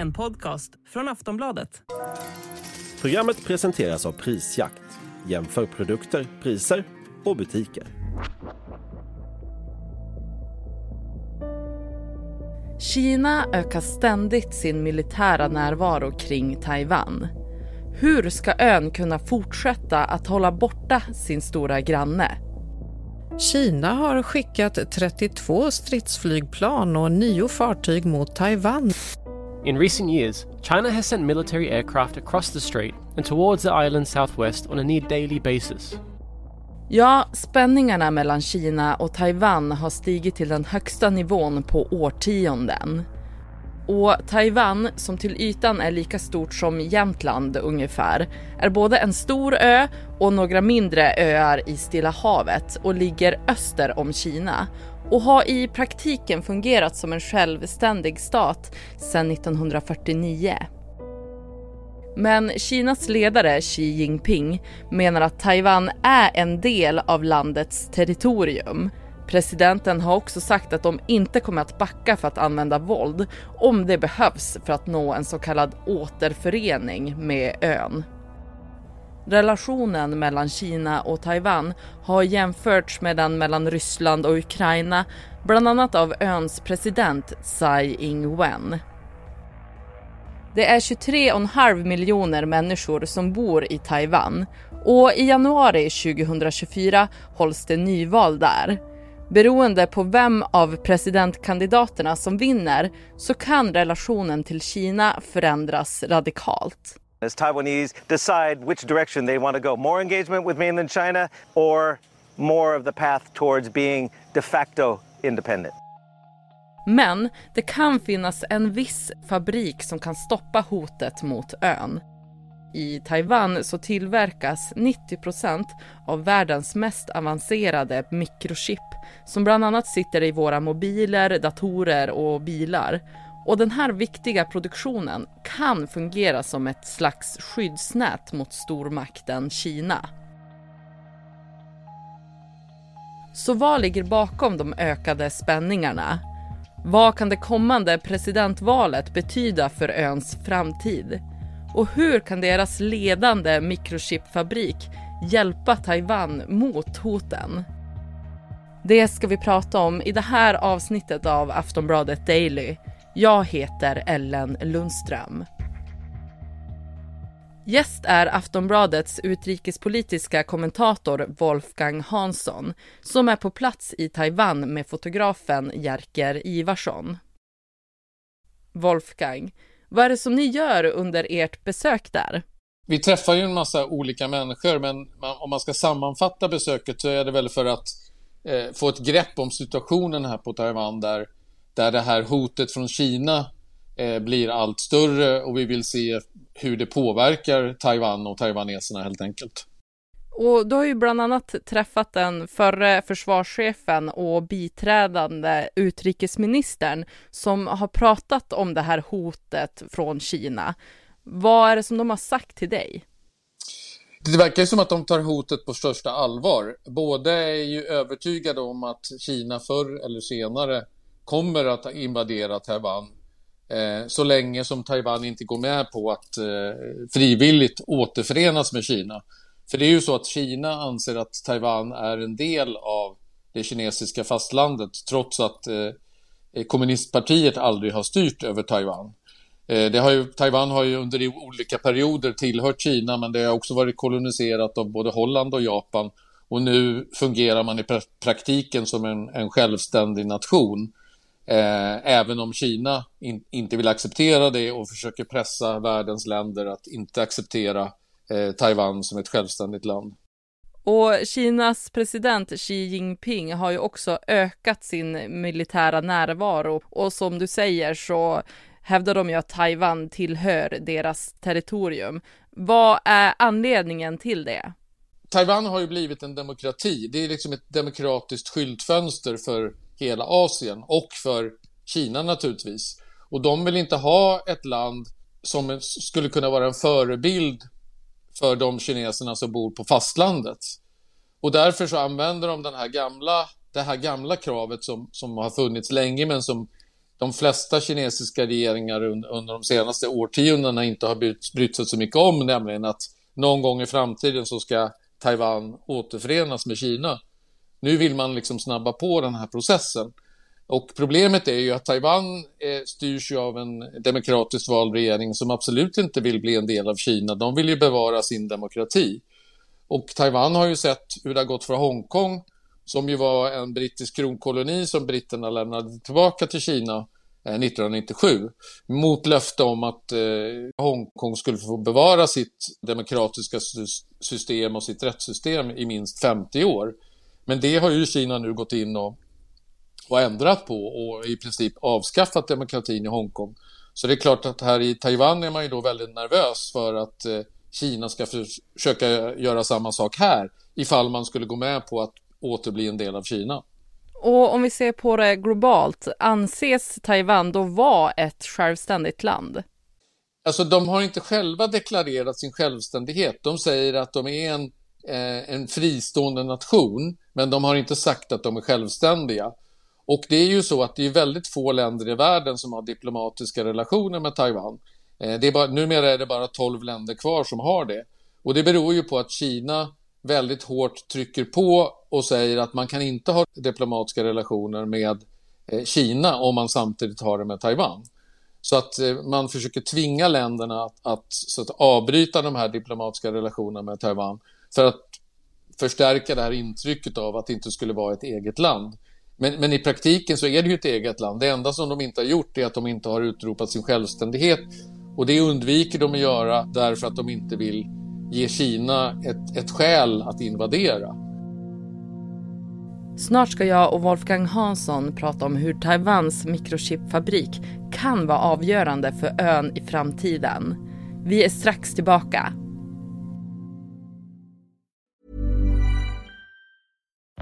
En podcast från Aftonbladet. Programmet presenteras av Prisjakt. Jämför produkter, priser och butiker. Kina ökar ständigt sin militära närvaro kring Taiwan. Hur ska ön kunna fortsätta att hålla borta sin stora granne? Kina har skickat 32 stridsflygplan och nio fartyg mot Taiwan. In recent years, China has sent military aircraft across the strait and towards the island southwest on a near daily basis. Ja, spänningarna mellan Kina och Taiwan har stigit till den högsta nivån på årtionden. Och Taiwan, som till ytan är lika stort som Jämtland ungefär, är både en stor ö och några mindre öar i Stilla havet och ligger öster om Kina och har i praktiken fungerat som en självständig stat sedan 1949. Men Kinas ledare Xi Jinping menar att Taiwan är en del av landets territorium. Presidenten har också sagt att de inte kommer att backa för att använda våld om det behövs för att nå en så kallad återförening med ön. Relationen mellan Kina och Taiwan har jämförts med den mellan Ryssland och Ukraina, bland annat av öns president Tsai Ing-wen. Det är 23,5 miljoner människor som bor i Taiwan och i januari 2024 hålls det nyval där. Beroende på vem av presidentkandidaterna som vinner så kan relationen till Kina förändras radikalt. As Taiwanese decide which direction they want to go more engagement with mainland China or more of the path towards being de facto independent. Men det kan finnas en viss fabrik som kan stoppa hotet mot ön. I Taiwan så tillverkas 90% av världens mest avancerade mikrochip som bland annat sitter i våra mobiler, datorer och bilar. Och den här viktiga produktionen kan fungera som ett slags skyddsnät mot stormakten Kina. Så vad ligger bakom de ökade spänningarna? Vad kan det kommande presidentvalet betyda för öns framtid? Och hur kan deras ledande mikrochipfabrik hjälpa Taiwan mot hoten? Det ska vi prata om i det här avsnittet av Aftonbladet Daily. Jag heter Ellen Lundström. Gäst är Aftonbladets utrikespolitiska kommentator Wolfgang Hansson som är på plats i Taiwan med fotografen Jerker Ivarsson. Wolfgang, vad är det som ni gör under ert besök där? Vi träffar ju en massa olika människor, men om man ska sammanfatta besöket så är det väl för att eh, få ett grepp om situationen här på Taiwan där, där det här hotet från Kina eh, blir allt större och vi vill se hur det påverkar Taiwan och taiwaneserna helt enkelt. Och du har ju bland annat träffat den förre försvarschefen och biträdande utrikesministern som har pratat om det här hotet från Kina. Vad är det som de har sagt till dig? Det verkar som att de tar hotet på största allvar. Båda är ju övertygade om att Kina förr eller senare kommer att invadera Taiwan eh, så länge som Taiwan inte går med på att eh, frivilligt återförenas med Kina. För det är ju så att Kina anser att Taiwan är en del av det kinesiska fastlandet trots att eh, kommunistpartiet aldrig har styrt över Taiwan. Det har ju, Taiwan har ju under olika perioder tillhört Kina men det har också varit koloniserat av både Holland och Japan och nu fungerar man i praktiken som en, en självständig nation. Eh, även om Kina in, inte vill acceptera det och försöker pressa världens länder att inte acceptera eh, Taiwan som ett självständigt land. Och Kinas president Xi Jinping har ju också ökat sin militära närvaro och som du säger så hävdar de ju att Taiwan tillhör deras territorium. Vad är anledningen till det? Taiwan har ju blivit en demokrati. Det är liksom ett demokratiskt skyltfönster för hela Asien och för Kina naturligtvis. Och de vill inte ha ett land som skulle kunna vara en förebild för de kineserna som bor på fastlandet. Och därför så använder de den här gamla, det här gamla kravet som, som har funnits länge men som de flesta kinesiska regeringar under de senaste årtiondena inte har brytt sig så mycket om, nämligen att någon gång i framtiden så ska Taiwan återförenas med Kina. Nu vill man liksom snabba på den här processen. Och problemet är ju att Taiwan eh, styrs ju av en demokratiskt vald regering som absolut inte vill bli en del av Kina. De vill ju bevara sin demokrati. Och Taiwan har ju sett hur det har gått för Hongkong som ju var en brittisk kronkoloni som britterna lämnade tillbaka till Kina eh, 1997 mot löfte om att eh, Hongkong skulle få bevara sitt demokratiska system och sitt rättssystem i minst 50 år. Men det har ju Kina nu gått in och, och ändrat på och i princip avskaffat demokratin i Hongkong. Så det är klart att här i Taiwan är man ju då väldigt nervös för att eh, Kina ska försöka göra samma sak här ifall man skulle gå med på att återbli en del av Kina. Och om vi ser på det globalt, anses Taiwan då vara ett självständigt land? Alltså de har inte själva deklarerat sin självständighet. De säger att de är en, eh, en fristående nation, men de har inte sagt att de är självständiga. Och det är ju så att det är väldigt få länder i världen som har diplomatiska relationer med Taiwan. Eh, det är bara, numera är det bara 12 länder kvar som har det. Och det beror ju på att Kina väldigt hårt trycker på och säger att man kan inte ha diplomatiska relationer med eh, Kina om man samtidigt har det med Taiwan. Så att eh, man försöker tvinga länderna att, att, så att avbryta de här diplomatiska relationerna med Taiwan för att förstärka det här intrycket av att det inte skulle vara ett eget land. Men, men, i praktiken så är det ju ett eget land. Det enda som de inte har gjort är att de inte har utropat sin självständighet och det undviker de att göra därför att de inte vill ge Kina ett, ett skäl att invadera. Snart ska jag och Wolfgang Hansson prata om hur Taiwans mikrochipfabrik kan vara avgörande för ön i framtiden. Vi är strax tillbaka.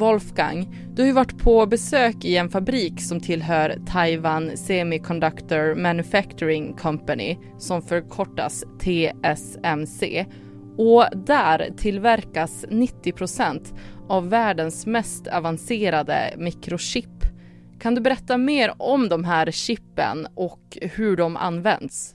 Wolfgang, du har ju varit på besök i en fabrik som tillhör Taiwan Semiconductor Manufacturing Company som förkortas TSMC. Och där tillverkas 90 procent av världens mest avancerade mikrochip. Kan du berätta mer om de här chippen och hur de används?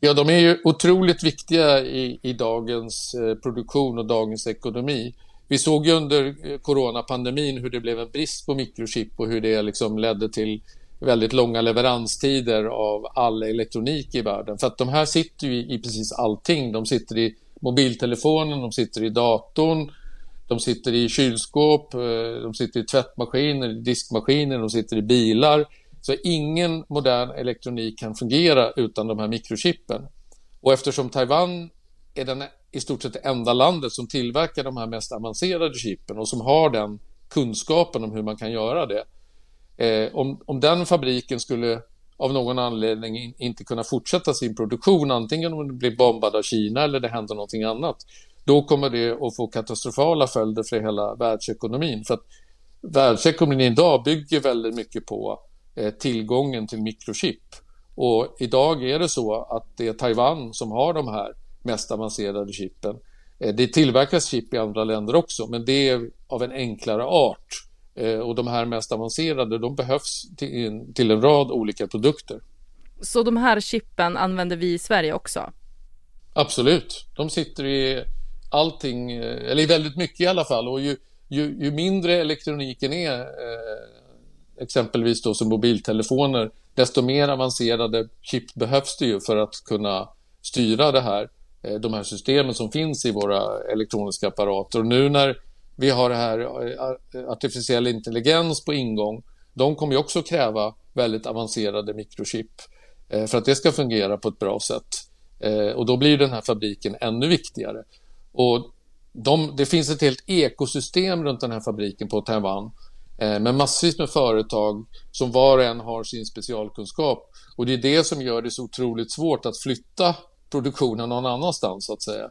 Ja, de är ju otroligt viktiga i, i dagens eh, produktion och dagens ekonomi. Vi såg ju under eh, coronapandemin hur det blev en brist på mikrochip och hur det liksom ledde till väldigt långa leveranstider av all elektronik i världen. För att de här sitter ju i precis allting. De sitter i mobiltelefonen, de sitter i datorn, de sitter i kylskåp, eh, de sitter i tvättmaskiner, diskmaskiner, de sitter i bilar. Så ingen modern elektronik kan fungera utan de här mikrochippen. Och eftersom Taiwan är den i stort sett det enda landet som tillverkar de här mest avancerade chippen och som har den kunskapen om hur man kan göra det. Eh, om, om den fabriken skulle av någon anledning inte kunna fortsätta sin produktion, antingen om den blir bombad av Kina eller det händer någonting annat, då kommer det att få katastrofala följder för hela världsekonomin. För att världsekonomin idag bygger väldigt mycket på eh, tillgången till mikrochip. Och idag är det så att det är Taiwan som har de här mest avancerade chippen. Eh, det tillverkas chip i andra länder också, men det är av en enklare art. Eh, och de här mest avancerade, de behövs till en rad olika produkter. Så de här chippen använder vi i Sverige också? Absolut. De sitter i allting, eh, eller i väldigt mycket i alla fall. Och ju, ju, ju mindre elektroniken är, eh, exempelvis då som mobiltelefoner, desto mer avancerade chip behövs det ju för att kunna styra det här. Eh, de här systemen som finns i våra elektroniska apparater. Och nu när vi har det här eh, artificiell intelligens på ingång, de kommer ju också kräva väldigt avancerade mikrochip eh, för att det ska fungera på ett bra sätt. Och då blir den här fabriken ännu viktigare. Och de, det finns ett helt ekosystem runt den här fabriken på Taiwan med massvis med företag som var och en har sin specialkunskap. Och det är det som gör det så otroligt svårt att flytta produktionen någon annanstans så att säga.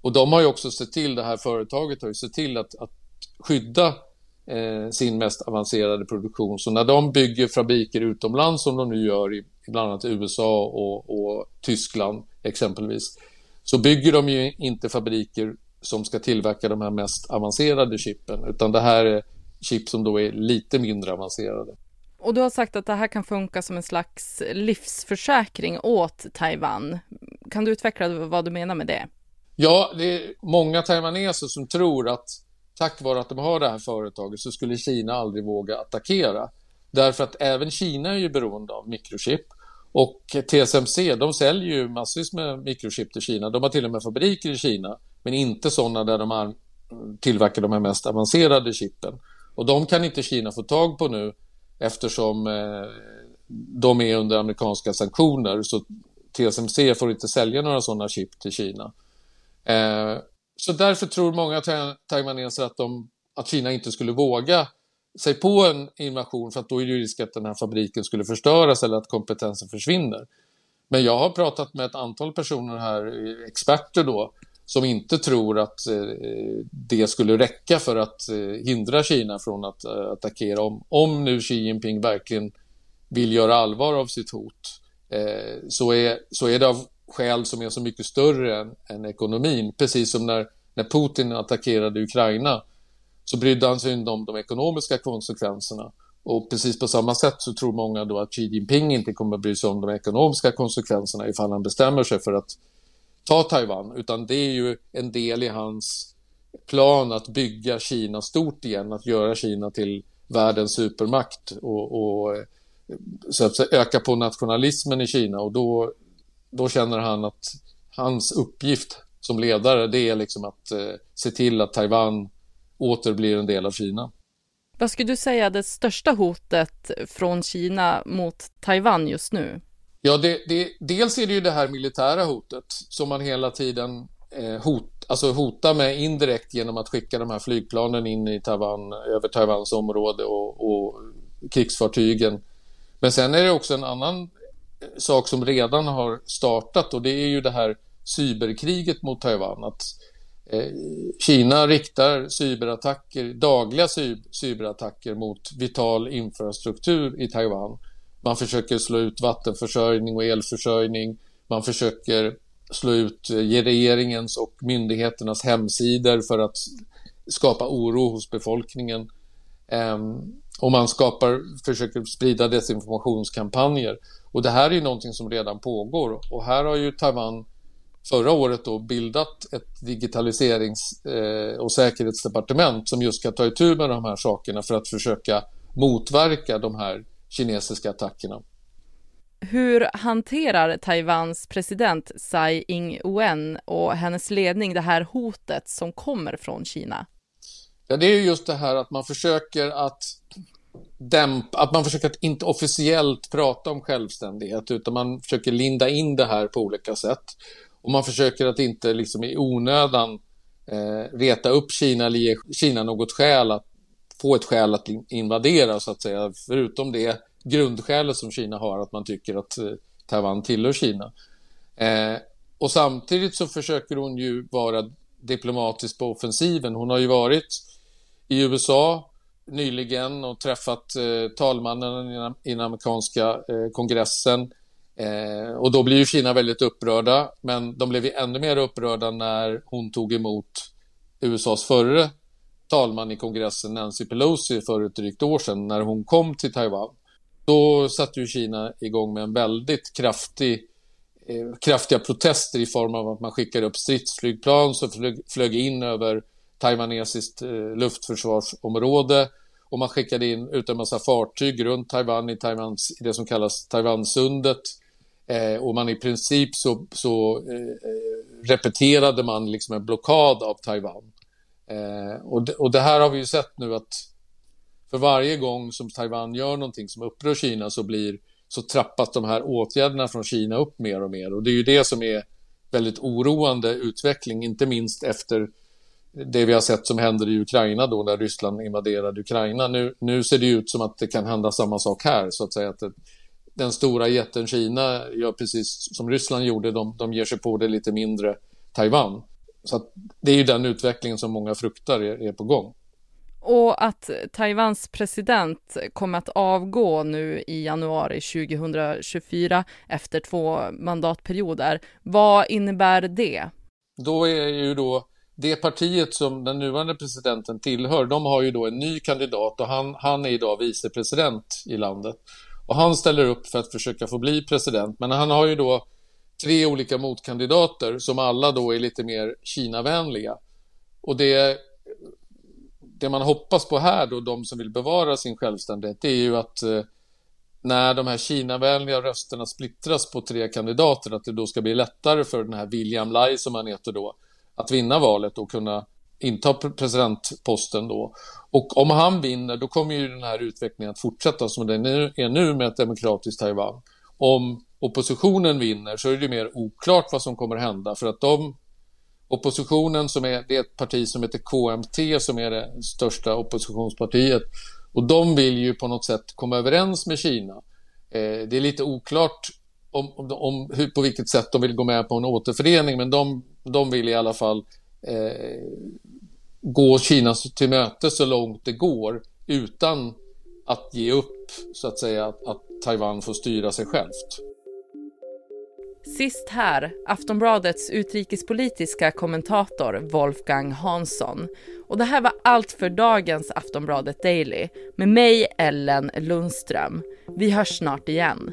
Och de har ju också sett till, det här företaget har ju sett till att, att skydda eh, sin mest avancerade produktion. Så när de bygger fabriker utomlands som de nu gör i, bland annat USA och, och Tyskland exempelvis, så bygger de ju inte fabriker som ska tillverka de här mest avancerade chippen, utan det här är chip som då är lite mindre avancerade. Och du har sagt att det här kan funka som en slags livsförsäkring åt Taiwan. Kan du utveckla vad du menar med det? Ja, det är många taiwaneser som tror att tack vare att de har det här företaget så skulle Kina aldrig våga attackera. Därför att även Kina är ju beroende av mikrochip och TSMC, de säljer ju massvis med mikrochip till Kina. De har till och med fabriker i Kina, men inte sådana där de tillverkar de här mest avancerade chippen. Och de kan inte Kina få tag på nu eftersom eh, de är under amerikanska sanktioner. Så TSMC får inte sälja några sådana chip till Kina. Eh, så därför tror många taiwaneser att, att Kina inte skulle våga sig på en invasion för att då är det ju risk att den här fabriken skulle förstöras eller att kompetensen försvinner. Men jag har pratat med ett antal personer här, eh, experter då, som inte tror att eh, det skulle räcka för att eh, hindra Kina från att eh, attackera. Om, om nu Xi Jinping verkligen vill göra allvar av sitt hot Eh, så, är, så är det av skäl som är så mycket större än, än ekonomin. Precis som när, när Putin attackerade Ukraina så brydde han sig inte om de ekonomiska konsekvenserna. Och precis på samma sätt så tror många då att Xi Jinping inte kommer att bry sig om de ekonomiska konsekvenserna ifall han bestämmer sig för att ta Taiwan, utan det är ju en del i hans plan att bygga Kina stort igen, att göra Kina till världens supermakt och, och så att säga, öka på nationalismen i Kina och då, då känner han att hans uppgift som ledare det är liksom att eh, se till att Taiwan åter blir en del av Kina. Vad skulle du säga är det största hotet från Kina mot Taiwan just nu? Ja, det, det, dels är det ju det här militära hotet som man hela tiden eh, hot, alltså hotar med indirekt genom att skicka de här flygplanen in i Taiwan, över Taiwans område och, och krigsfartygen. Men sen är det också en annan eh, sak som redan har startat och det är ju det här cyberkriget mot Taiwan. Att eh, Kina riktar cyberattacker, dagliga cyberattacker mot vital infrastruktur i Taiwan man försöker slå ut vattenförsörjning och elförsörjning. Man försöker slå ut eh, regeringens och myndigheternas hemsidor för att skapa oro hos befolkningen. Ehm, och man skapar, försöker sprida desinformationskampanjer. Och det här är ju någonting som redan pågår. Och här har ju Taiwan förra året då bildat ett digitaliserings eh, och säkerhetsdepartement som just ska ta itu med de här sakerna för att försöka motverka de här kinesiska attackerna. Hur hanterar Taiwans president Tsai Ing-wen och hennes ledning det här hotet som kommer från Kina? Ja, det är just det här att man försöker att dämpa, att man försöker att inte officiellt prata om självständighet utan man försöker linda in det här på olika sätt. Och man försöker att inte liksom i onödan eh, reta upp Kina eller ge Kina något skäl att få ett skäl att invadera så att säga. Förutom det grundskälet som Kina har att man tycker att eh, Taiwan tillhör Kina. Eh, och samtidigt så försöker hon ju vara diplomatisk på offensiven. Hon har ju varit i USA nyligen och träffat eh, talmannen i den amerikanska eh, kongressen. Eh, och då blir ju Kina väldigt upprörda, men de blev ju ännu mer upprörda när hon tog emot USAs förre talman i kongressen Nancy Pelosi för ett drygt år sedan när hon kom till Taiwan. Då satte ju Kina igång med en väldigt kraftig eh, kraftiga protester i form av att man skickade upp stridsflygplan som flög, flög in över taiwanesiskt eh, luftförsvarsområde. Och man skickade in ut en massa fartyg runt Taiwan i, Taiwans, i det som kallas Taiwansundet. Eh, och man i princip så, så eh, repeterade man liksom en blockad av Taiwan. Eh, och, det, och det här har vi ju sett nu att för varje gång som Taiwan gör någonting som upprör Kina så blir så trappas de här åtgärderna från Kina upp mer och mer. Och det är ju det som är väldigt oroande utveckling, inte minst efter det vi har sett som händer i Ukraina då när Ryssland invaderade Ukraina. Nu, nu ser det ut som att det kan hända samma sak här så att säga att det, den stora jätten Kina gör precis som Ryssland gjorde, de, de ger sig på det lite mindre Taiwan. så det är ju den utvecklingen som många fruktar är, är på gång. Och att Taiwans president kommer att avgå nu i januari 2024 efter två mandatperioder. Vad innebär det? Då är ju då det partiet som den nuvarande presidenten tillhör, de har ju då en ny kandidat och han, han är idag vicepresident i landet. Och han ställer upp för att försöka få bli president, men han har ju då tre olika motkandidater som alla då är lite mer Kina-vänliga. Och det, det man hoppas på här då, de som vill bevara sin självständighet, det är ju att eh, när de här Kina-vänliga rösterna splittras på tre kandidater, att det då ska bli lättare för den här William Lai som han heter då, att vinna valet och kunna inta presidentposten då. Och om han vinner, då kommer ju den här utvecklingen att fortsätta som den är nu med ett demokratiskt Taiwan. Om oppositionen vinner så är det mer oklart vad som kommer hända för att de oppositionen som är, det är ett parti som heter KMT som är det största oppositionspartiet och de vill ju på något sätt komma överens med Kina. Eh, det är lite oklart om, om, om hur, på vilket sätt de vill gå med på en återförening men de, de vill i alla fall eh, gå Kina till möte så långt det går utan att ge upp så att säga att, att Taiwan får styra sig självt. Sist här, Aftonbladets utrikespolitiska kommentator Wolfgang Hansson. Och det här var allt för dagens Aftonbladet Daily med mig, Ellen Lundström. Vi hörs snart igen.